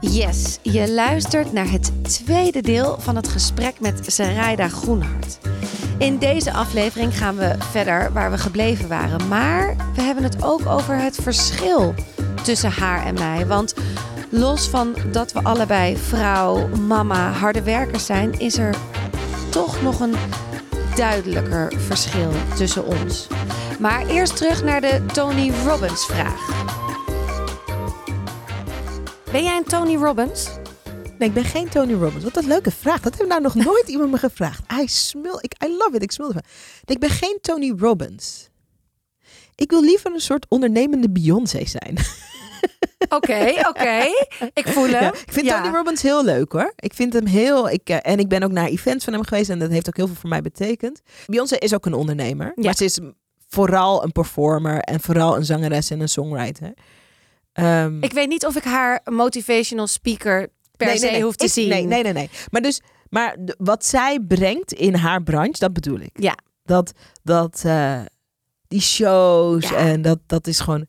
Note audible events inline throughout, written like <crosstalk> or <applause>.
Yes, je luistert naar het tweede deel van het gesprek met Sarayda Groenhart. In deze aflevering gaan we verder waar we gebleven waren. Maar we hebben het ook over het verschil tussen haar en mij. Want los van dat we allebei vrouw, mama, harde werkers zijn, is er toch nog een duidelijker verschil tussen ons. Maar eerst terug naar de Tony Robbins vraag. Ben jij een Tony Robbins? Nee, ik ben geen Tony Robbins. Wat een leuke vraag. Dat heeft nou nog nooit <laughs> iemand me gevraagd. I smul, ik, I love it. Ik smul ervan. Ik ben geen Tony Robbins. Ik wil liever een soort ondernemende Beyoncé zijn. <laughs> Oké, oké. Ik voel hem. Ja, ik vind Ja. Tony Robbins heel leuk hoor. Ik vind hem heel. Ik, eh, en ik ben ook naar events van hem geweest en dat heeft ook heel veel voor mij betekend. Beyoncé is ook een ondernemer, Ja. maar ze is vooral een performer en vooral een zangeres en een songwriter. Ehm, Ik weet niet of ik haar motivational speaker per nee, se nee, nee. hoef te Ik- zien. Nee, nee, nee, nee. Maar dus, maar wat zij brengt in haar branche, dat bedoel ik. Ja. Dat, dat, eh, die shows Ja. en dat, dat is gewoon.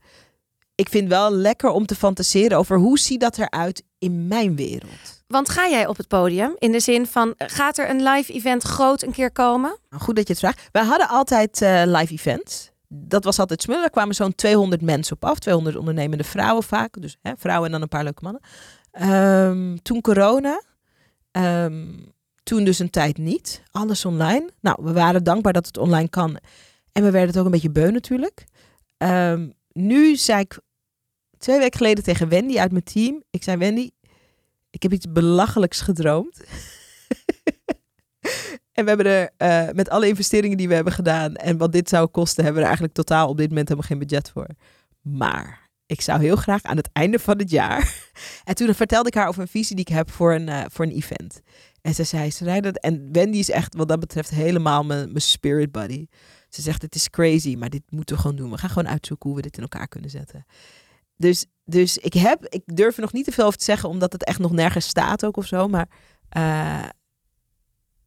Ik vind wel lekker om te fantaseren over hoe ziet dat eruit in mijn wereld. Want ga jij op het podium? In de zin van, gaat er een live event groot een keer komen? Nou, Goed dat je het vraagt. Wij hadden altijd eh, live events. Dat was altijd smullen. Er kwamen zo'n 200 mensen op af. 200 ondernemende vrouwen vaak. Dus hè, vrouwen en dan een paar leuke mannen. Ehm, toen corona. Ehm, toen dus een tijd niet. Alles online. Nou, we waren dankbaar dat het online kan. En we werden het ook een beetje beu natuurlijk. Ehm, nu zei ik twee weken geleden tegen Wendy uit mijn team. Ik zei, Wendy, ik heb iets belachelijks gedroomd. <laughs> We hebben er eh, met alle investeringen die we hebben gedaan en wat dit zou kosten, hebben we er eigenlijk totaal op dit moment helemaal geen budget voor. Maar ik zou heel graag aan het einde van het jaar. <laughs> En toen vertelde ik haar over een visie die ik heb voor een, eh, voor een event. En ze zei, ze dat. En Wendy is echt wat dat betreft helemaal mijn, mijn spirit buddy. Ze zegt, het is crazy, maar dit moeten we gewoon doen. We gaan gewoon uitzoeken hoe we dit in elkaar kunnen zetten. Dus, dus ik heb, ik durf er nog niet te veel over te zeggen, omdat het echt nog nergens staat ook of zo. Maar eh,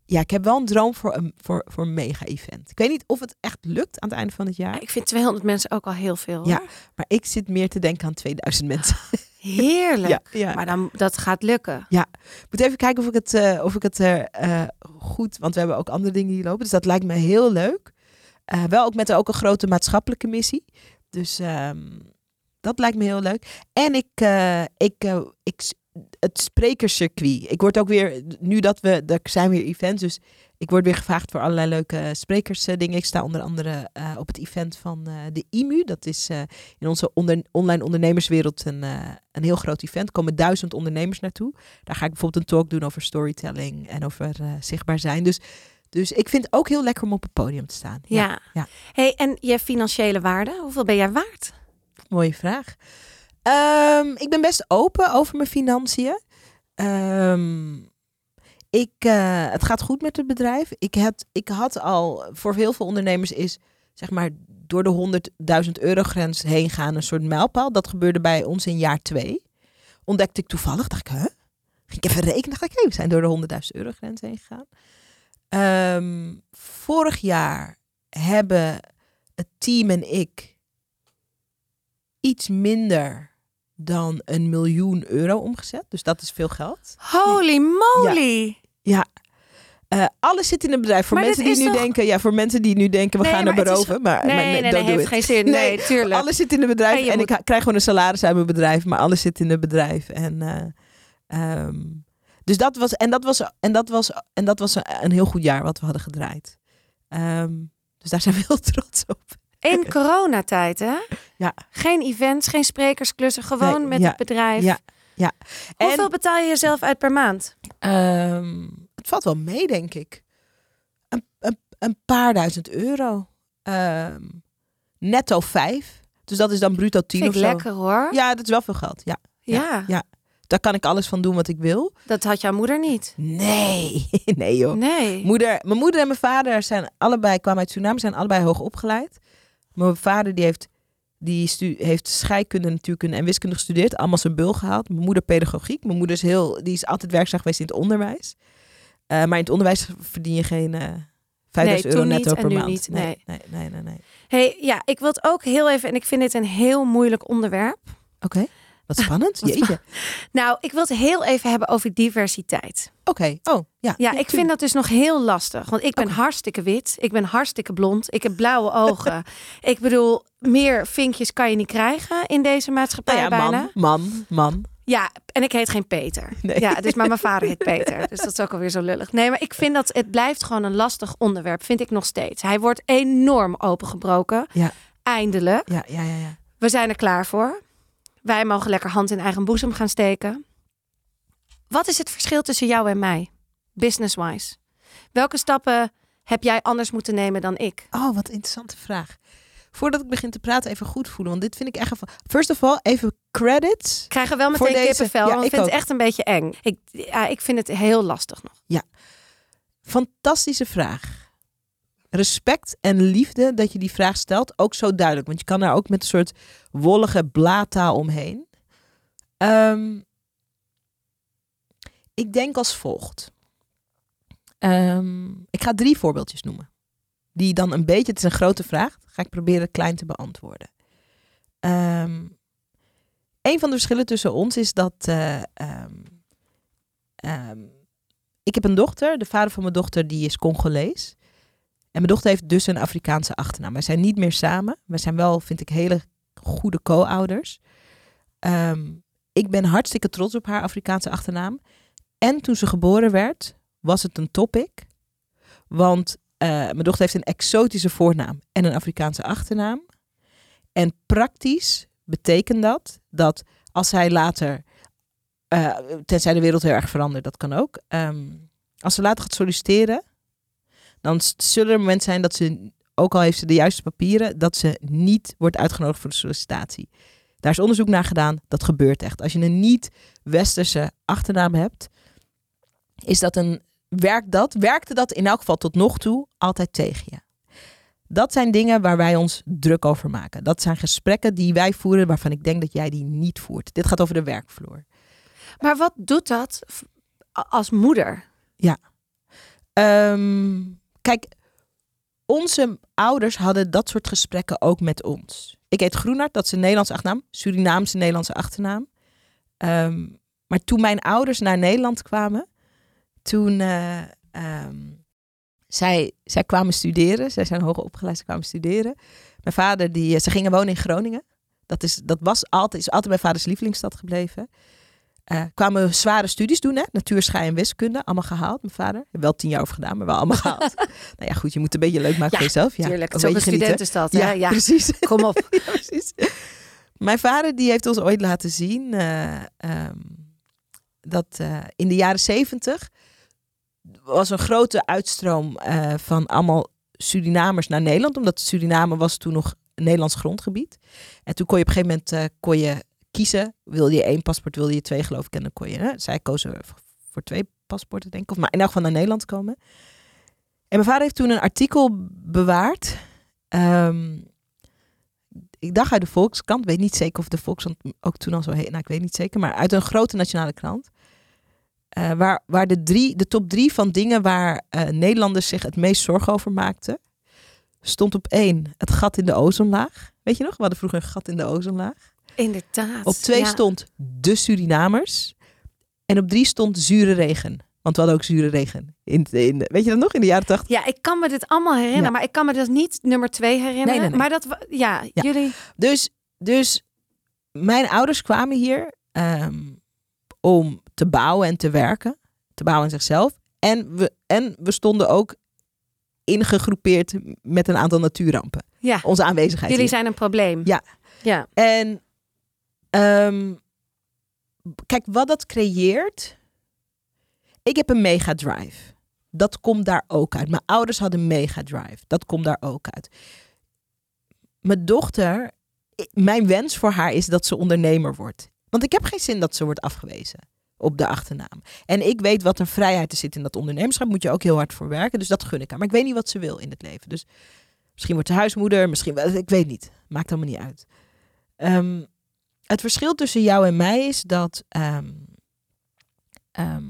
ja, ik heb wel een droom voor een, voor, voor een mega-event. Ik weet niet of het echt lukt aan het einde van het jaar. Ik vind 200 mensen ook al heel veel. hoor. Ja. Maar ik zit meer te denken aan 2000 mensen. <laughs> Heerlijk. Ja, ja. Maar dan, dat gaat lukken. Ik moet even kijken of ik het, eh, of ik het er eh, goed... Want we hebben ook andere dingen die lopen. Dus dat lijkt me heel leuk. Wel ook met ook een grote maatschappelijke missie. Dus ehm, dat lijkt me heel leuk. En ik, ik, ik, het sprekerscircuit. Ik word ook weer, nu dat we, er zijn weer events, dus ik word weer gevraagd voor allerlei leuke sprekersdingen. Ik sta onder andere eh, op het event van eh, de IMU. Dat is eh, in onze onder, online ondernemerswereld een, eh, een heel groot event. Er komen duizend ondernemers naartoe. Daar ga ik bijvoorbeeld een talk doen over storytelling en over eh, zichtbaar zijn. Dus, dus ik vind het ook heel lekker om op het podium te staan. Ja. ja. Hey, en je financiële waarde, hoeveel ben jij waard? Mooie vraag. Ehm, ik ben best open over mijn financiën. Ehm, ik, eh, het gaat goed met het bedrijf. Ik had, ik had al, voor heel veel ondernemers is, zeg maar, door de 100.000 euro grens heen gaan een soort mijlpaal. Dat gebeurde bij ons in jaar twee. Ontdekte ik toevallig, dacht ik, huh? Ging ik even rekenen, dacht ik, hé, we zijn door de 100.000 euro grens heen gegaan. Ehm, vorig jaar hebben het team en ik iets minder dan een miljoen euro omgezet. Dus dat is veel geld. Holy moly. Eh, alles zit in het bedrijf. Voor Maar mensen die nu toch- denken, ja, voor mensen die nu denken, we Nee, gaan er is- beroven. Maar, Nee, maar nee, nee, do heeft it. geen zin. Nee, tuurlijk. Alles zit in het bedrijf. En ik krijg gewoon een salaris uit mijn bedrijf, maar alles zit in het bedrijf. En, eh, ehm, dus dat was, en dat was, en dat was, en dat was een, een heel goed jaar wat we hadden gedraaid. Ehm, dus daar zijn we heel <laughs> trots op. In coronatijd, hè? Ja. Geen events, geen sprekersklussen, gewoon Nee, met ja, het bedrijf. ja, ja. Hoeveel betaal je jezelf uit per maand? Ehm, het valt wel mee, denk ik. Een, een, een paar duizend euro. Ehm, netto vijf. Dus dat is dan bruto tien Vind of zo. lekker hoor. Ja, dat is wel veel geld. Ja, Ja, ja. daar kan ik alles van doen wat ik wil. dat had jouw moeder niet. Nee, <laughs> nee joh. Nee. Moeder, mijn moeder en mijn vader zijn allebei, kwamen uit Suriname, zijn allebei hoog opgeleid. Mijn vader die heeft, die stu- heeft scheikunde, natuurkunde en wiskunde gestudeerd. Allemaal zijn bul gehaald. Mijn moeder pedagogiek. Mijn moeder is, heel, die is altijd werkzaam geweest in het onderwijs. Eh, maar in het onderwijs verdien je geen eh 5000 euro toen niet netto en per nu maand. niet, nee, nee, nee, nee. nee. Hey, ja, ik wil het ook heel even, en ik vind dit een heel moeilijk onderwerp. Oké. Wat spannend. Wat Jeetje. Oké. Nou, ik wil het heel even hebben over diversiteit. Oh, ja. Ja, ik vind dat dus nog heel lastig. Want ik ben Oké. hartstikke wit. Ik ben hartstikke blond. Ik heb blauwe <laughs> ogen. ik bedoel, meer vinkjes kan je niet krijgen in deze maatschappij Nou ja, bijna. man, man, man. Ja, en ik heet geen Peter. <laughs> Nee. Ja, dus maar mijn vader heet Peter. Dus dat is ook alweer zo lullig. Nee, maar ik vind dat het blijft gewoon een lastig onderwerp. Vind ik nog steeds. Hij wordt enorm opengebroken. Ja. Eindelijk. Ja, ja, ja, ja. We zijn er klaar voor. Wij mogen lekker hand in eigen boezem gaan steken. Wat is het verschil tussen jou en mij, business-wise? Welke stappen heb jij anders moeten nemen dan ik? Oh, wat interessante vraag. Voordat ik begin te praten, even goed voelen. Want dit vind ik echt... Een... First of all, even credits. Ik krijg er wel meteen deze- kippenvel, ja, ik vind het echt een beetje eng. Ik, ja, ik vind het heel lastig nog. Fantastische vraag. Respect en liefde dat je die vraag stelt. Ook zo duidelijk. Want je kan daar ook met een soort wollige blaadtaal omheen. Ehm, ik denk als volgt. Ehm, ik ga drie voorbeeldjes noemen. Die dan een beetje, het is een grote vraag, ga ik proberen klein te beantwoorden. Ehm een van de verschillen tussen ons is dat eh, ik heb een dochter. De vader van mijn dochter die is Congolees. En mijn dochter heeft dus een Afrikaanse achternaam. Wij zijn niet meer samen. We zijn wel, vind ik, hele goede co-ouders. Ehm, ik ben hartstikke trots op haar Afrikaanse achternaam. En toen ze geboren werd, was het een topic. Want eh, mijn dochter heeft een exotische voornaam en een Afrikaanse achternaam. En praktisch betekent dat dat als zij later, eh, tenzij de wereld heel erg verandert, dat kan ook. ehm, als ze later gaat solliciteren, dan zullen er momenten zijn dat ze, ook al heeft ze de juiste papieren, dat ze niet wordt uitgenodigd voor de sollicitatie. Daar is onderzoek naar gedaan, dat gebeurt echt. Als je een niet-westerse achternaam hebt, is dat een, werkt dat, werkte dat in elk geval tot nog toe altijd tegen je. Dat zijn dingen waar wij ons druk over maken. Dat zijn gesprekken die wij voeren waarvan ik denk dat jij die niet voert. Dit gaat over de werkvloer. Maar wat doet dat als moeder? Ehm, kijk, onze ouders hadden dat soort gesprekken ook met ons. Ik heet Groenart, dat is een Nederlandse achternaam. Surinaamse Nederlandse achternaam. Ehm, maar toen mijn ouders naar Nederland kwamen, toen eh, ehm, zij, zij kwamen studeren. Zij zijn hoger opgeleid, ze kwamen studeren. Mijn vader, die, ze gingen wonen in Groningen. Dat, is, dat was altijd, is altijd mijn vaders lievelingsstad gebleven. Eh, kwamen zware studies doen, hè? natuur, schei en wiskunde. Allemaal gehaald, mijn vader. Wel tien jaar over gedaan, maar wel allemaal <laughs> gehaald. nou ja, goed, je moet het een beetje leuk maken Ja, voor jezelf. Ja, Tuurlijk, ook het is studentenstad. Ja? Ja, precies. <laughs> kom op. <laughs> Ja, precies. Mijn vader die heeft ons ooit laten zien eh, ehm, dat eh, in de jaren zeventig was een grote uitstroom van allemaal Surinamers naar Nederland, omdat Suriname was toen nog Nederlands grondgebied. En toen kon je op een gegeven moment kon je kiezen, wil je één paspoort, wil je twee geloof ik, en dan kon je. Hè? Zij kozen voor twee paspoorten denk ik, of maar in elk geval naar Nederland komen. En mijn vader heeft toen een artikel bewaard. Ehm, ik dacht uit de Volkskrant. Weet niet zeker of de Volkskrant ook toen al zo heet. Nou, ik weet niet zeker. Maar uit een grote nationale krant. Eh, waar waar de, drie, de top drie van dingen waar eh, Nederlanders zich het meest zorgen over maakten. Stond op één het gat in de ozonlaag. Weet je nog? We hadden vroeger een gat in de ozonlaag. Inderdaad. Op twee ja. stond de Surinamers. En op drie stond zure regen. Want we hadden ook zure regen. In, in, weet je dat nog? In de jaren tachtig. Ja, ik kan me dit allemaal herinneren, Ja. maar ik kan me dus niet nummer twee herinneren. Nee, nee, nee. Maar dat, ja, Ja. jullie... Dus, dus mijn ouders kwamen hier ehm, om te bouwen en te werken. Te bouwen aan zichzelf. En we, en we stonden ook ingegroepeerd met een aantal natuurrampen. Ja, Onze aanwezigheid jullie hier. zijn een probleem. Ja. Ja. En ehm, kijk, wat dat creëert. Ik heb een mega drive. Dat komt daar ook uit. Mijn ouders hadden een mega drive. Dat komt daar ook uit. Mijn dochter, mijn wens voor haar is dat ze ondernemer wordt. Want ik heb geen zin dat ze wordt afgewezen op de achternaam. En ik weet wat een vrijheid er zit in dat ondernemerschap. Moet je ook heel hard voor werken. Dus dat gun ik haar. Maar ik weet niet wat ze wil in het leven. Dus misschien wordt ze huismoeder. Misschien. Ik weet niet. Maakt allemaal niet uit. Ehm, het verschil tussen jou en mij is dat ehm, ehm,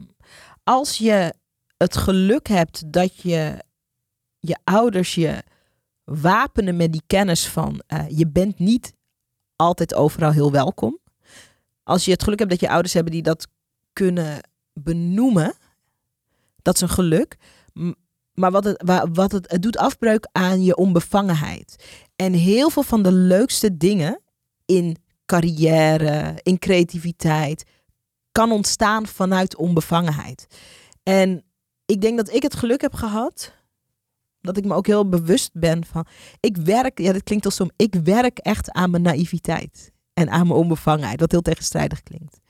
als je het geluk hebt dat je je ouders je wapenen met die kennis van eh, je bent niet altijd overal heel welkom. als je het geluk hebt dat je ouders hebben die dat kunnen benoemen, dat is een geluk. Maar wat het, wa- wat het, het doet afbreuk aan je onbevangenheid. En heel veel van de leukste dingen in carrière, in creativiteit, kan ontstaan vanuit onbevangenheid. En ik denk dat ik het geluk heb gehad, dat ik me ook heel bewust ben van, ik werk, ja, dat klinkt als som, ik werk echt aan mijn naïviteit en aan mijn onbevangenheid, wat heel tegenstrijdig klinkt.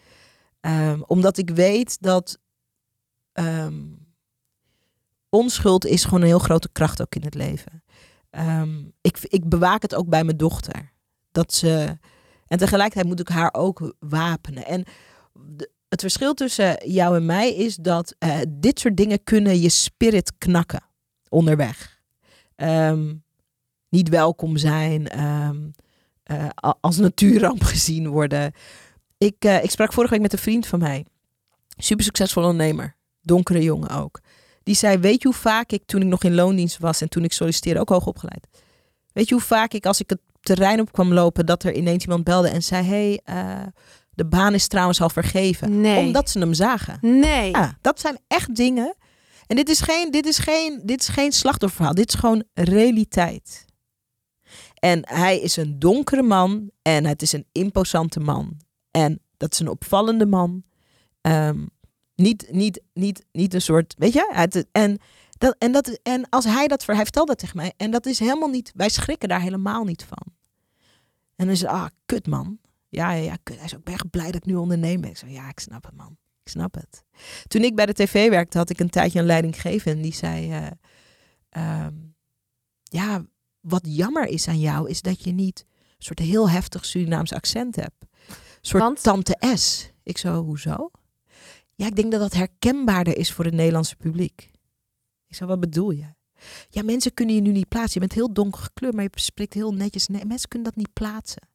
Ehm, omdat ik weet dat ehm, onschuld is gewoon een heel grote kracht ook in het leven. Ehm, ik, ik bewaak het ook bij mijn dochter. Dat ze, en tegelijkertijd moet ik haar ook wapenen. En het verschil tussen jou en mij is dat eh, dit soort dingen kunnen je spirit knakken onderweg. Ehm, niet welkom zijn, ehm, eh, als natuurramp <laughs> gezien worden. Ik, eh, ik sprak vorige week met een vriend van mij. Super succesvol ondernemer. Donkere jongen ook. Die zei, weet je hoe vaak ik toen ik nog in loondienst was en toen ik solliciteerde, ook hoog opgeleid. Weet je hoe vaak ik als ik het terrein op kwam lopen, dat er ineens iemand belde en zei, hey, eh, de baan is trouwens al vergeven. Nee. Omdat ze hem zagen. Nee. Ja, dat zijn echt dingen. En dit is geen, dit is geen, dit is geen slachtofferverhaal. Dit is gewoon realiteit. En hij is een donkere man en het is een imposante man. En dat is een opvallende man. Ehm, niet, niet, niet, niet een soort, weet je? Het, en, dat, en, dat, en als hij dat, hij vertelde dat tegen mij. En dat is helemaal niet, wij schrikken daar helemaal niet van. En dan is het, ah, kut man. Ja, ja, ja, kut. Hij is ook echt blij dat ik nu onderneem ben. Ik zo, ja, ik snap het man. Ik snap het. Toen ik bij de tv werkte, had ik een tijdje een leidinggever. En die zei, eh, ehm, ja, wat jammer is aan jou, is dat je niet een soort heel heftig Surinaams accent hebt. Een soort Want? tante S. Ik zo, hoezo? Ja, ik denk dat dat herkenbaarder is voor het Nederlandse publiek. Ik zo, wat bedoel je? Ja, mensen kunnen je nu niet plaatsen. Je bent heel donker gekleurd, maar je spreekt heel netjes. Nee, mensen kunnen dat niet plaatsen.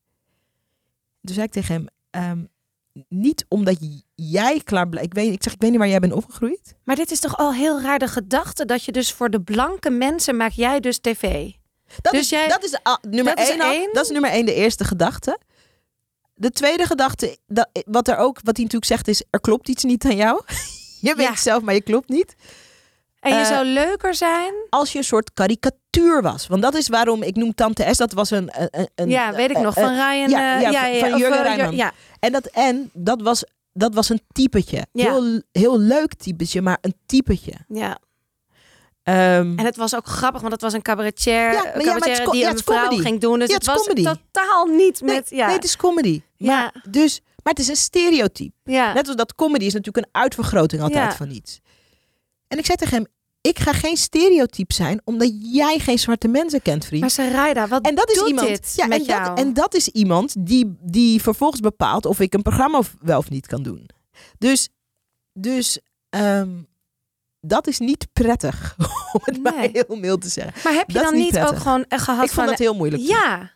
Dus zei ik tegen hem, ehm, niet omdat jij klaar blijft. Ik, weet, ik zeg, ik weet niet waar jij bent opgegroeid. Maar dit is toch al heel raar de gedachte dat je dus voor de blanke mensen maak jij dus tv. Dat Dus is, jij- dat is ah, nummer dat is één, al. één? Dat is nummer één, de eerste gedachte. De tweede gedachte, dat, wat er ook, wat hij natuurlijk zegt, is: er klopt iets niet aan jou. <laughs> je weet Ja. het zelf, maar je klopt niet. En je Eh, zou leuker zijn. Als je een soort karikatuur was. Want dat is waarom ik noem Tante S. Dat was een. een, een ja, weet ik eh, nog. Van Ryan. ja, eh, ja, ja, van- Jurgen Rijman. Ja, En dat, en dat was, dat was een typetje. Heel, heel leuk typetje, maar een typetje. ja. Ehm, En het was ook grappig, want het was een cabaretier, Ja, maar ja, maar het die ja, een vrouw comedy. ging doen. Dus Ja, het het was comedy. totaal niet met... ja. nee, het is comedy. Ja. Maar, dus, maar het is een stereotype. ja. Net als dat comedy is natuurlijk een uitvergroting altijd van iets. En ik zei tegen hem, ik ga geen stereotype zijn omdat jij geen zwarte mensen kent, vriend. Maar Sarayda, wat en dat is doet iemand. dit ja, met en, jou? dat, en dat is iemand die, die vervolgens bepaalt of ik een programma of, wel of niet kan doen. Dus, dus ehm, dat is niet prettig, <laughs> om het maar Nee. heel mild te zeggen. maar heb je dat dan niet ook gewoon eh, gehad ik vond van... dat heel moeilijk. Ja.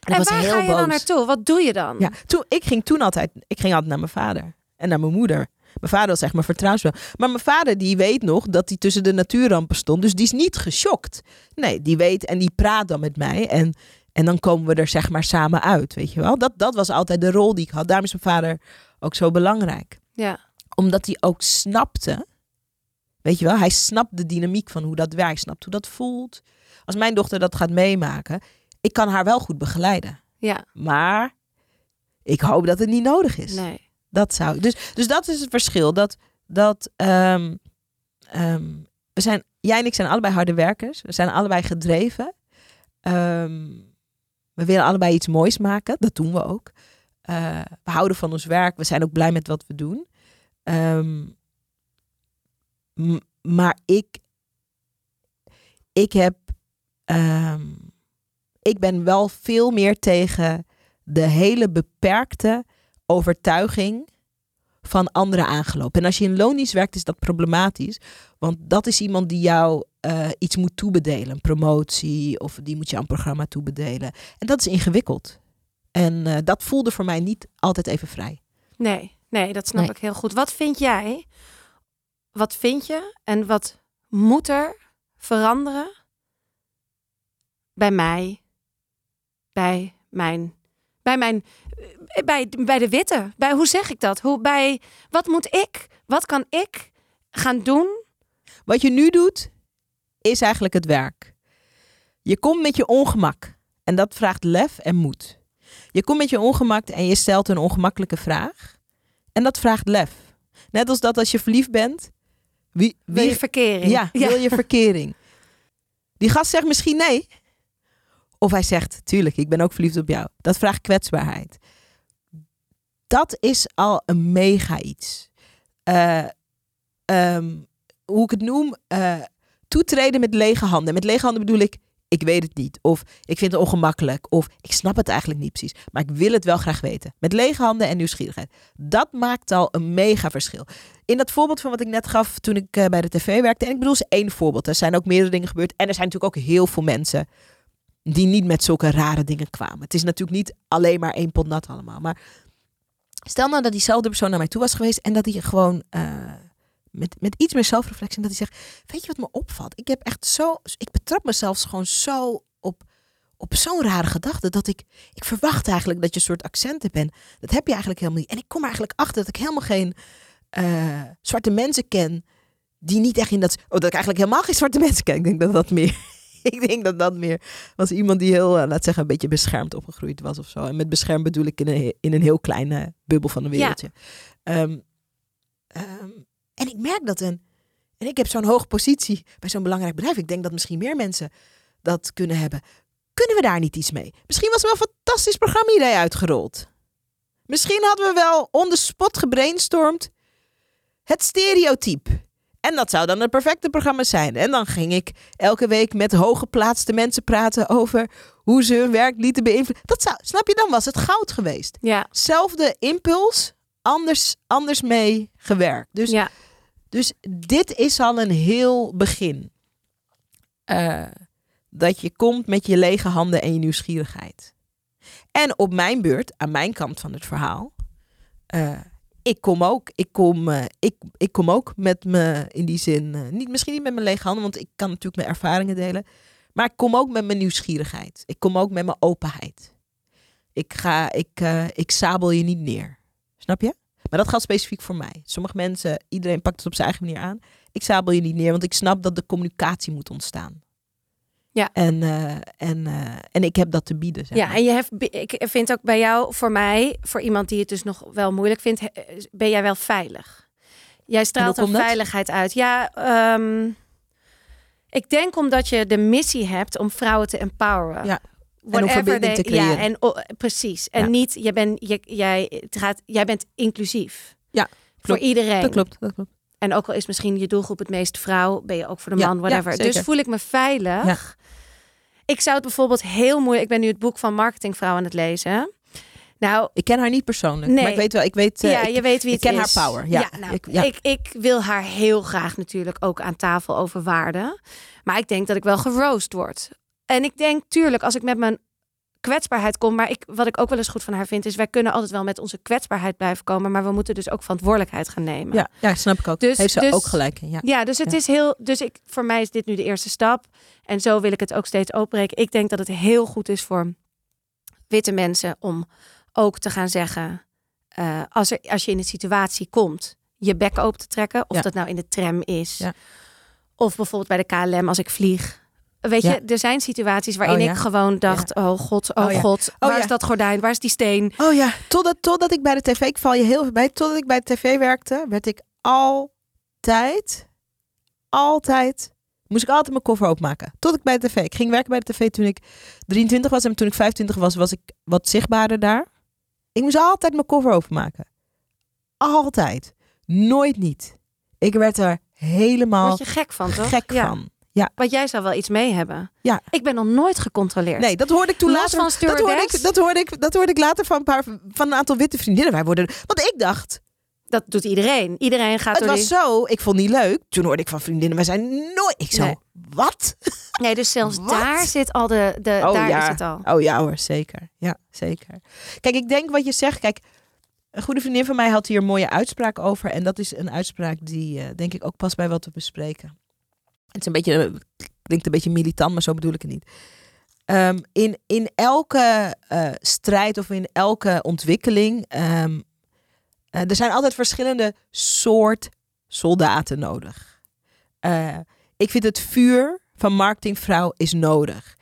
En waar heel ga je dan boos. naartoe? Wat doe je dan? Ja, toen, ik ging toen altijd, ik ging altijd naar mijn vader en naar mijn moeder. Mijn vader was echt mijn vertrouwenspersoon. Maar mijn vader die weet nog dat hij tussen de natuurrampen stond. Dus die is niet geschokt. Nee, die weet en die praat dan met mij. En, en dan komen we er zeg maar samen uit, weet je wel. Dat, dat was altijd de rol die ik had. Daarom is mijn vader ook zo belangrijk. Ja. Omdat hij ook snapte, weet je wel. Hij snapt de dynamiek van hoe dat werkt. Hij snapt hoe dat voelt. Als mijn dochter dat gaat meemaken, ik kan haar wel goed begeleiden. Ja. Maar ik hoop dat het niet nodig is. Nee. Dat zou. Dus, dus dat is het verschil. Dat, dat ehm, ehm, we zijn, jij en ik zijn allebei harde werkers. We zijn allebei gedreven. Ehm, we willen allebei iets moois maken. Dat doen we ook. Eh, we houden van ons werk. We zijn ook blij met wat we doen. Maar ik, ik heb, ik ben wel veel meer tegen de hele beperkte overtuiging van anderen aangelopen. En als je in loondienst werkt, is dat problematisch. Want dat is iemand die jou eh, iets moet toebedelen. Een promotie of die moet je aan een programma toebedelen. En dat is ingewikkeld. En eh, dat voelde voor mij niet altijd even vrij. Nee, nee, dat snap Nee. ik heel goed. Wat vind jij? Wat vind je en wat moet er veranderen bij mij, bij mijn, bij mijn bij, bij de witte. Bij, hoe zeg ik dat? Hoe, bij, wat moet ik? Wat kan ik gaan doen? Wat je nu doet, is eigenlijk het werk. Je komt met je ongemak. En dat vraagt lef en moed. Je komt met je ongemak en je stelt een ongemakkelijke vraag. En dat vraagt lef. Net als dat als je verliefd bent. Wie, Wil je verkering? ja, wil je verkering? Die gast zegt misschien nee. Of hij zegt, tuurlijk, ik ben ook verliefd op jou. Dat vraagt kwetsbaarheid. Dat is al een mega iets. Eh, ehm, hoe ik het noem, eh, toetreden met lege handen. Met lege handen bedoel ik, ik weet het niet. Of ik vind het ongemakkelijk. Of ik snap het eigenlijk niet precies. Maar ik wil het wel graag weten. Met lege handen en nieuwsgierigheid. Dat maakt al een mega verschil. In dat voorbeeld van wat ik net gaf toen ik eh, bij de tv werkte. En ik bedoel, is één voorbeeld. Er zijn ook meerdere dingen gebeurd. En er zijn natuurlijk ook heel veel mensen die niet met zulke rare dingen kwamen. Het is natuurlijk niet alleen maar één pot nat allemaal. Maar stel nou dat diezelfde persoon naar mij toe was geweest. En dat hij gewoon... eh, met, met iets meer zelfreflectie. Dat hij zegt, weet je wat me opvalt? Ik heb echt zo, ik betrap mezelf gewoon zo op, op zo'n rare gedachte. Dat ik, ik verwacht eigenlijk dat je een soort accenten bent. Dat heb je eigenlijk helemaal niet. En ik kom eigenlijk achter dat ik helemaal geen eh, zwarte mensen ken. Die niet echt in dat, oh, dat ik eigenlijk helemaal geen zwarte mensen ken. Ik denk dat dat meer, <laughs> ik denk dat dat meer was iemand die heel, eh, laat zeggen, een beetje beschermd opgegroeid was of zo. En met beschermd bedoel ik in een, in een heel kleine bubbel van een Ja. wereldje. Ehm, ehm, en ik merk dat een. En ik heb zo'n hoge positie bij zo'n belangrijk bedrijf. Ik denk dat misschien meer mensen dat kunnen hebben. Kunnen we daar niet iets mee? Misschien was er wel een fantastisch programma-idee uitgerold. Misschien hadden we wel on the spot gebrainstormd. Het stereotype. En dat zou dan het perfecte programma zijn. En dan ging ik elke week met hooggeplaatste mensen praten over hoe ze hun werk lieten beïnvloeden. Dat zou, snap je, dan was het goud geweest. Ja, Zelfde impuls, anders, anders mee gewerkt. Dus ja. dus dit is al een heel begin. Eh, dat je komt met je lege handen en je nieuwsgierigheid. En op mijn beurt, aan mijn kant van het verhaal, eh, ik kom ook. Ik kom, eh, ik, ik kom ook met me in die zin, eh, niet, misschien niet met mijn lege handen, want ik kan natuurlijk mijn ervaringen delen. Maar ik kom ook met mijn nieuwsgierigheid. Ik kom ook met mijn openheid. Ik, ga, ik, eh, ik sabel je niet neer. Snap je? Maar dat geldt specifiek voor mij. Sommige mensen, iedereen pakt het op zijn eigen manier aan. Ik sabel je niet neer, want ik snap dat de communicatie moet ontstaan. Ja. En, eh, en, eh, en ik heb dat te bieden. Zeg Ja, en je hebt, ik vind ook bij jou, voor mij, voor iemand die het dus nog wel moeilijk vindt, he- ben jij wel veilig. Jij straalt een veiligheid uit. Ja, ehm, ik denk omdat je de missie hebt om vrouwen te empoweren. Ja. om Whatever verbinding they- te creëren. Ja, en oh, precies. En Ja. niet, bent, jij, het gaat, jij bent inclusief. Ja, Voor iedereen. Dat klopt, dat klopt. En ook al is misschien je doelgroep het meest vrouw, ben je ook voor de man, ja, whatever. dus voel ik me veilig. Ik zou het bijvoorbeeld heel moeilijk. Ik ben nu het boek van Marketingvrouw aan het lezen. Nou, Ik ken haar niet persoonlijk, Nee. maar ik weet wel, ik weet, eh, ja, ik, je weet wie ik het ken is. haar power. Ja, nou, ik- ja. Ik, ik wil haar heel graag natuurlijk ook aan tafel over waarde. Maar ik denk dat ik wel geroost word. En ik denk, tuurlijk, als ik met mijn kwetsbaarheid kom. Maar ik, wat ik ook wel eens goed van haar vind, is wij kunnen altijd wel met onze kwetsbaarheid blijven komen. Maar we moeten dus ook verantwoordelijkheid gaan nemen. ja, ja, snap ik ook. Dus- Heeft ze dus- ook gelijk in, ja. Ja, dus het is heel. Dus ik, voor mij is dit nu de eerste stap. En zo wil ik het ook steeds openbreken. Ik denk dat het heel goed is voor witte mensen om ook te gaan zeggen. eh, als, er, als je in een situatie komt, je bek open te trekken. Of Ja. dat nou in de tram is. Ja. Of bijvoorbeeld bij de KLM als ik vlieg. Weet Ja. je, er zijn situaties waarin Oh, ik gewoon dacht: oh god, oh, Oh, god, Oh, waar is dat gordijn? Waar is die steen? Oh ja, totdat, totdat ik bij de tv, ik val je heel veel bij, totdat ik bij de tv werkte, werd ik altijd, altijd, moest ik altijd mijn koffer openmaken. Tot ik bij de tv, ik ging werken bij de tv toen ik 23 was en toen ik 25 was, was ik wat zichtbaarder daar. Ik moest altijd mijn koffer openmaken. Altijd. Nooit niet. Ik werd er helemaal Word je gek van, toch? gek ja. van. Want jij zou wel iets mee hebben. Ja. Ik ben nog nooit gecontroleerd. Nee, dat hoorde ik toen Los later. van dat, hoorde ik, dat, hoorde ik, dat hoorde ik later van een, paar, van een aantal witte vriendinnen. Wij worden, want ik dacht, Dat doet iedereen. Iedereen gaat Het was die- zo, ik vond niet leuk. Toen hoorde ik van vriendinnen, wij zijn nooit... Ik zo, Nee. wat? Nee, dus zelfs Wat? daar zit al de... de Oh, daar ja. is het al. Oh ja hoor, zeker. Ja, zeker. Kijk, ik denk wat je zegt, kijk... Een goede vriendin van mij had hier een mooie uitspraak over. En dat is een uitspraak die, eh, denk ik, ook past bij wat we bespreken. Het is een beetje, eh, klinkt een beetje militant, maar zo bedoel ik het niet. Ehm, in, in elke eh, strijd of in elke ontwikkeling, ehm, eh, er zijn altijd verschillende soort soldaten nodig. Eh, ik vind het vuur van marketingvrouw is nodig.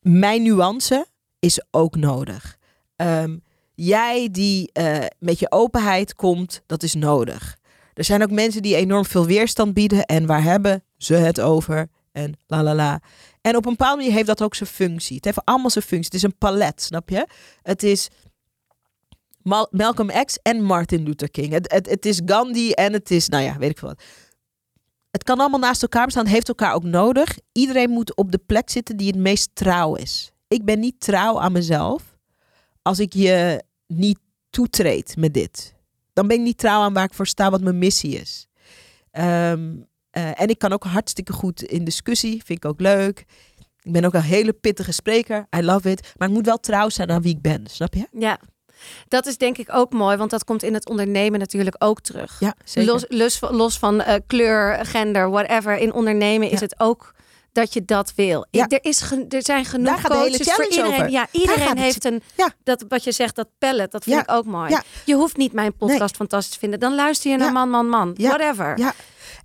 Mijn nuance is ook nodig. Ehm, jij die eh, met je openheid komt, dat is nodig. Er zijn ook mensen die enorm veel weerstand bieden en waar hebben ze het over? En la la la. En op een bepaalde manier heeft dat ook zijn functie. Het heeft allemaal zijn functie. Het is een palet, snap je? Het is Mal- Malcolm X en Martin Luther King. Het, het, het is Gandhi en het is, nou ja, weet ik veel wat. Het kan allemaal naast elkaar bestaan, heeft elkaar ook nodig. Iedereen moet op de plek zitten die het meest trouw is. Ik ben niet trouw aan mezelf als ik je niet toetreed met dit. Dan ben ik niet trouw aan waar ik voor sta, wat mijn missie is. Ehm, eh, en ik kan ook hartstikke goed in discussie, vind ik ook leuk. Ik ben ook een hele pittige spreker, I love it. Maar ik moet wel trouw zijn aan wie ik ben, snap je? Ja. Dat is denk ik ook mooi, want dat komt in het ondernemen natuurlijk ook terug. Ja, zeker. Los, los, van- los van eh, kleur, gender, whatever. In ondernemen is het ook dat je dat wil. Ja. Ik- er, is er zijn genoeg coaches voor iedereen. over. Ja, iedereen het- heeft een, Ja. dat, wat je zegt, dat pallet. Dat vind Ja. ik ook mooi. Je hoeft niet mijn podcast fantastisch te vinden. Dan luister je naar man, man, man. Whatever.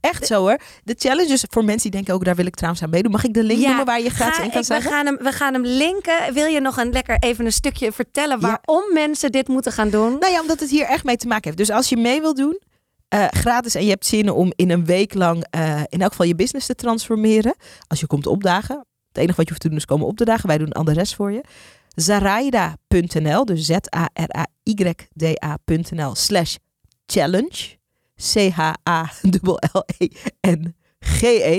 Echt zo hoor. De challenge is voor mensen die denken ook, daar wil ik trouwens aan meedoen. Mag ik de link Ja, noemen waar je gratis Ga in kan ik- we, gaan hem, we gaan hem linken. Wil je nog een lekker even een stukje vertellen Ja. waarom mensen dit moeten gaan doen? Nou ja, omdat het hier echt mee te maken heeft. Dus als je mee wil doen, eh, gratis en je hebt zin om in een week lang eh, in elk geval je business te transformeren. Als je komt opdagen. Het enige wat je hoeft te doen is komen opdagen. Wij doen al de rest voor je. Zaraida.nl, dus Z-A-R-A-Y-D-A.nl slash challenge. C-H-A-L-L-E-N-G-E,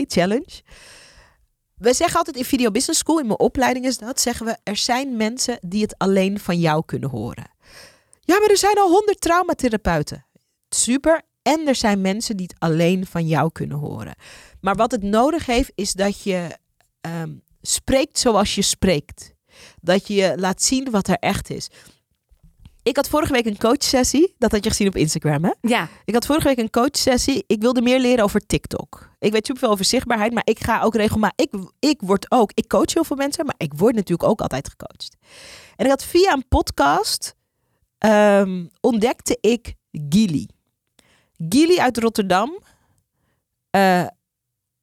challenge. We zeggen altijd in Video Business School, in mijn opleiding is dat, zeggen we, er zijn mensen die het alleen van jou kunnen horen. Ja, maar er zijn al honderd traumatherapeuten. Super. En er zijn mensen die het alleen van jou kunnen horen. Maar wat het nodig heeft, is dat je ehm, spreekt zoals je spreekt. Dat je laat zien wat er echt is. Ik had vorige week een coachsessie. Dat had je gezien op Instagram, hè? Ja, Ik had vorige week een coachsessie. Ik wilde meer leren over TikTok. Ik weet superveel over zichtbaarheid, maar ik ga ook regelmatig. Ik, ik word ook. Ik coach heel veel mensen, maar ik word natuurlijk ook altijd gecoacht. En ik had via een podcast ehm, ontdekte ik Gili. Gili uit Rotterdam. Eh,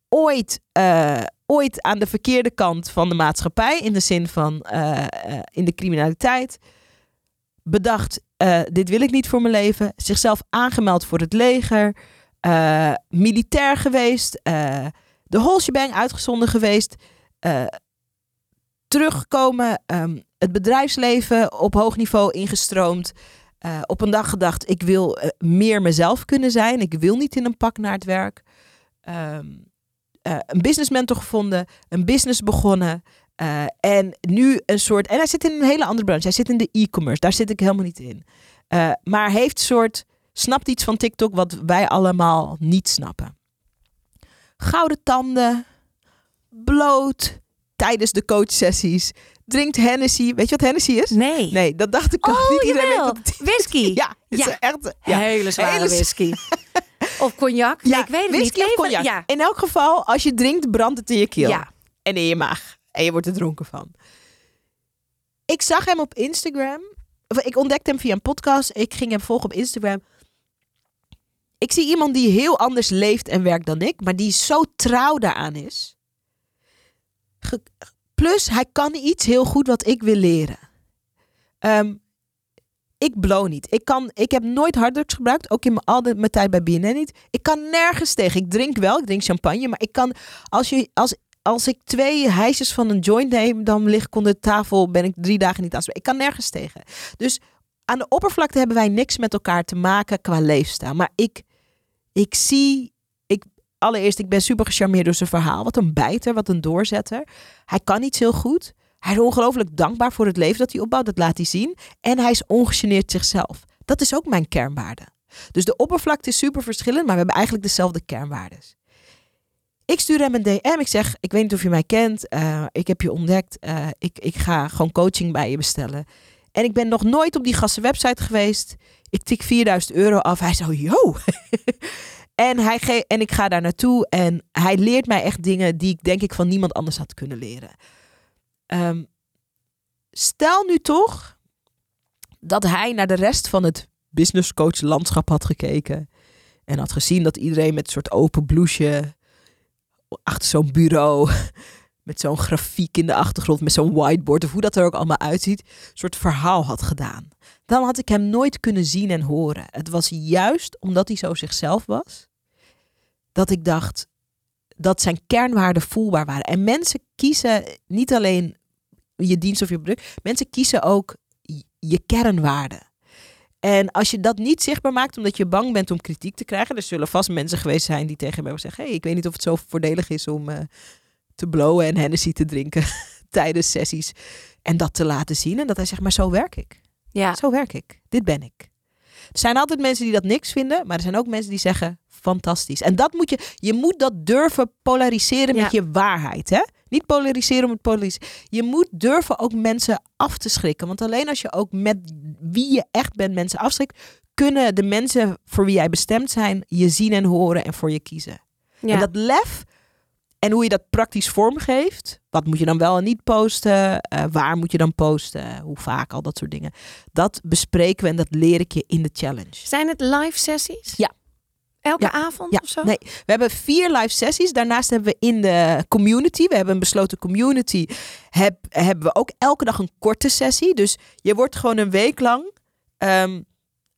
ooit, eh, ooit aan de verkeerde kant van de maatschappij, in de zin van eh, in de criminaliteit. Bedacht, eh, dit wil ik niet voor mijn leven. Zichzelf aangemeld voor het leger. eh, militair geweest. eh, de Holshebang uitgezonden geweest. teruggekomen. ehm, het bedrijfsleven op hoog niveau ingestroomd. op een dag gedacht, ik wil meer mezelf kunnen zijn. Ik wil niet in een pak naar het werk. Ehm, eh, een business mentor gevonden. Een business begonnen. Eh, en nu een soort... En hij zit in een hele andere branche. Hij zit in de e-commerce. Daar zit ik helemaal niet in. Eh, maar heeft soort... Snapt iets van TikTok wat wij allemaal niet snappen. Gouden tanden. Bloot. Tijdens de coachsessies. Drinkt Hennessy. Weet je wat Hennessy is? nee. Nee, dat dacht ik ook Oh, niet. Iedereen weet. Whisky. <laughs> Ja, het is Ja. echt... Ja. Hele zware Hele whisky. <laughs> of cognac. Nee, ik weet het whisky niet. of Even- cognac. Ja. In elk geval, als je drinkt, brandt het in je keel. ja. En in je maag. En je wordt er dronken van. Ik zag hem op Instagram. Of ik ontdekte hem via een podcast. Ik ging hem volgen op Instagram. Ik zie iemand die heel anders leeft en werkt dan ik. Maar die zo trouw daaraan is. Plus, hij kan iets heel goed wat ik wil leren. Ehm, ik blow niet. Ik, kan, ik heb nooit harddrugs gebruikt. Ook in mijn, mijn tijd bij BNN niet. Ik kan nergens tegen. Ik drink wel. Ik drink champagne. Maar ik kan... Als, je, als, als ik twee hijsjes van een joint neem... dan lig ik onder de tafel. Ben ik drie dagen niet aan het Ik kan nergens tegen. Dus aan de oppervlakte hebben wij niks met elkaar te maken qua leefstijl. Maar ik, ik zie... Ik, allereerst, ik ben super gecharmeerd door zijn verhaal. Wat een bijter, wat een doorzetter. Hij kan iets heel goed. Hij is ongelooflijk dankbaar voor het leven dat hij opbouwt. Dat laat hij zien. En hij is ongegeneerd zichzelf. Dat is ook mijn kernwaarde. Dus de oppervlakte is super verschillend, maar we hebben eigenlijk dezelfde kernwaardes. Ik stuur hem een DM. Ik zeg, ik weet niet of je mij kent. eh, ik heb je ontdekt. eh, ik, ik ga gewoon coaching bij je bestellen. En ik ben nog nooit op die gasten website geweest. Ik tik 4000 euro af. Hij zo, yo. <laughs> en, hij en ik ga daar naartoe. En hij leert mij echt dingen die ik denk ik van niemand anders had kunnen leren. Ehm, stel nu toch dat hij naar de rest van het business coach landschap had gekeken. En had gezien dat iedereen met een soort open blouseje achter zo'n bureau. <laughs> Met zo'n grafiek in de achtergrond, met zo'n whiteboard, of hoe dat er ook allemaal uitziet, een soort verhaal had gedaan. Dan had ik hem nooit kunnen zien en horen. Het was juist omdat hij zo zichzelf was, dat ik dacht dat zijn kernwaarden voelbaar waren. En mensen kiezen niet alleen je dienst of je product, mensen kiezen ook je kernwaarden. En als je dat niet zichtbaar maakt omdat je bang bent om kritiek te krijgen, er zullen vast mensen geweest zijn die tegen mij zeggen: hey, ik weet niet of het zo voordelig is om uh, te blowen en Hennessy te drinken <laughs> tijdens sessies en dat te laten zien. En dat hij zegt: maar zo werk ik. Ja. Zo werk ik. Dit ben ik. Er zijn altijd mensen die dat niks vinden, maar er zijn ook mensen die zeggen: fantastisch. En dat moet je, je moet dat durven polariseren met je waarheid. Hè? Niet polariseren om het polariseren. Je moet durven ook mensen af te schrikken. Want alleen als je ook met wie je echt bent mensen afschrikt, kunnen de mensen voor wie jij bestemd zijn je zien en horen en voor je kiezen. En dat lef en hoe je dat praktisch vormgeeft. Wat moet je dan wel en niet posten? Uh, waar moet je dan posten? Hoe vaak? Al dat soort dingen. Dat bespreken we en dat leer ik je in de challenge. Zijn het live sessies? Ja. Elke avond ja, of zo? Nee, we hebben vier live sessies. Daarnaast hebben we in de community, we hebben een besloten community, heb, hebben we ook elke dag een korte sessie. Dus je wordt gewoon een week lang um,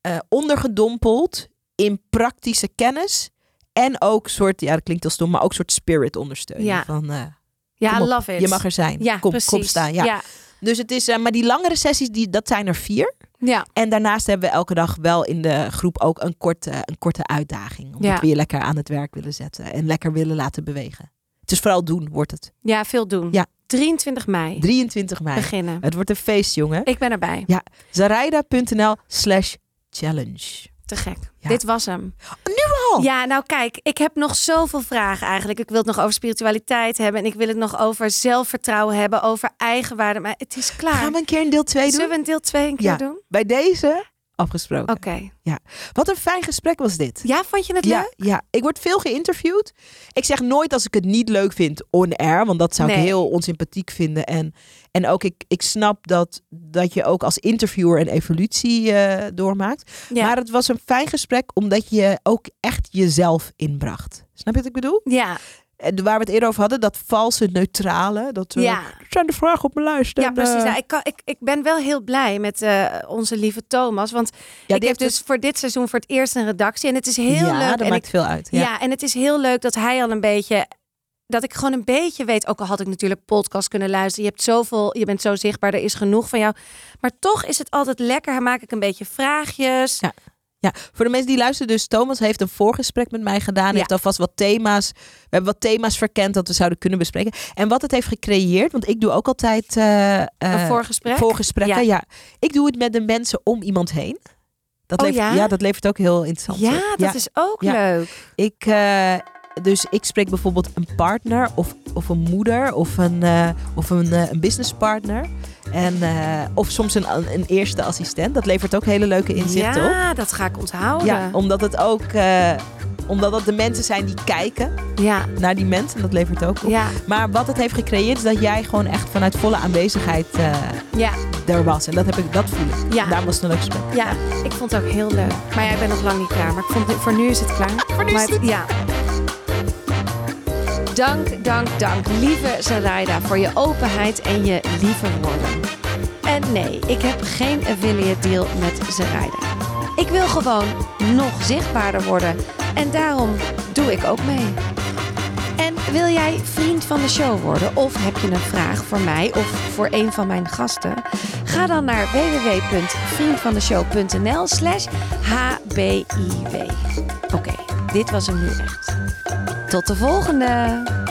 uh, ondergedompeld in praktische kennis. En ook soort, ja dat klinkt heel stom, maar ook soort spirit ondersteuning. Ja, van, uh, ja love it. Je mag er zijn. Ja, kom, precies. kom staan. Ja. ja. Dus het is, uh, maar die langere sessies, die, dat zijn er vier. Ja. En daarnaast hebben we elke dag wel in de groep ook een korte, een korte uitdaging. Omdat Ja. we je lekker aan het werk willen zetten en lekker willen laten bewegen. Het is vooral doen, wordt het. ja, veel doen. Ja. 23 mei 23 mei. beginnen. Het wordt een feest, jongen. Ik ben erbij. Zaraida.nl slash challenge. Te gek. Ja. Dit was hem. Al? Ja, nou kijk, ik heb nog zoveel vragen eigenlijk. Ik wil het nog over spiritualiteit hebben. En ik wil het nog over zelfvertrouwen hebben. Over eigenwaarde. Maar het is klaar. Gaan we een keer een deel 2 doen? Zullen we een deel 2 een keer Ja. doen? Bij deze afgesproken. Oké. Wat een fijn gesprek was dit. Ja, vond je het Ja, leuk? ja, ik word veel geïnterviewd. Ik zeg nooit als ik het niet leuk vind on-air, want dat zou ik heel onsympathiek vinden. En, en ook ik, ik snap dat, dat je ook als interviewer een evolutie eh, doormaakt. Ja. Maar het was een fijn gesprek omdat je ook echt jezelf inbracht. Snap je wat ik bedoel? Ja, En waar we het eerder over hadden, dat valse neutrale. Dat, eh, ja. "Het zijn de vragen op mijn lijst. ja precies. eh, Nou, ik, kan, ik, ik ben wel heel blij met eh, onze lieve Thomas. Want ja, ik heb heeft dus voor dit seizoen voor het eerst een redactie. En het is heel ja, leuk. dat En maakt ik, veel uit. ja. Ja. en het is heel leuk dat hij al een beetje... Dat ik gewoon een beetje weet, ook al had ik natuurlijk podcast kunnen luisteren. Je hebt zoveel, je bent zo zichtbaar, er is genoeg van jou. Maar toch is het altijd lekker. Maak ik een beetje vraagjes. Ja. Ja, voor de mensen die luisteren, dus Thomas heeft een voorgesprek met mij gedaan. Ja. Heeft alvast wat thema's. We hebben wat thema's verkend dat we zouden kunnen bespreken. En wat het heeft gecreëerd, want ik doe ook altijd eh, eh, Een voorgesprek? voorgesprekken. Ja. Ja. ik doe het met de mensen om iemand heen. Dat Oh, levert, ja? dat levert ook heel interessant. Ja, op. dat is ook leuk. Ik, eh, dus ik spreek bijvoorbeeld een partner of, of een moeder of een, eh, of een, eh, een businesspartner. En, eh, of soms een, een eerste assistent. Dat levert ook hele leuke inzichten op. Ja, dat ga ik onthouden. Ja, omdat het ook omdat het de mensen zijn die kijken ja, naar die mensen. Dat levert ook op. ja, Maar wat het heeft gecreëerd is dat jij gewoon echt vanuit volle aanwezigheid ja, er was. En dat, heb ik, dat voel ik. Ja. Daarom was het een leuk gesprek. ja. Ik vond het ook heel leuk. Maar ja, ik ben nog lang niet klaar. Maar ik vond, voor nu is het klaar. Voor nu is het- Ja. Dank, dank, dank, lieve Zaraida, voor je openheid en je lieve woorden. En nee, ik heb geen affiliate deal met Zaraida. Ik wil gewoon nog zichtbaarder worden. En daarom doe ik ook mee. En wil jij vriend van de show worden of heb je een vraag voor mij of voor een van mijn gasten? Ga dan naar www.vriendvandeshow.nl slash hbiw. Oké, dit was hem nu echt. Tot de volgende!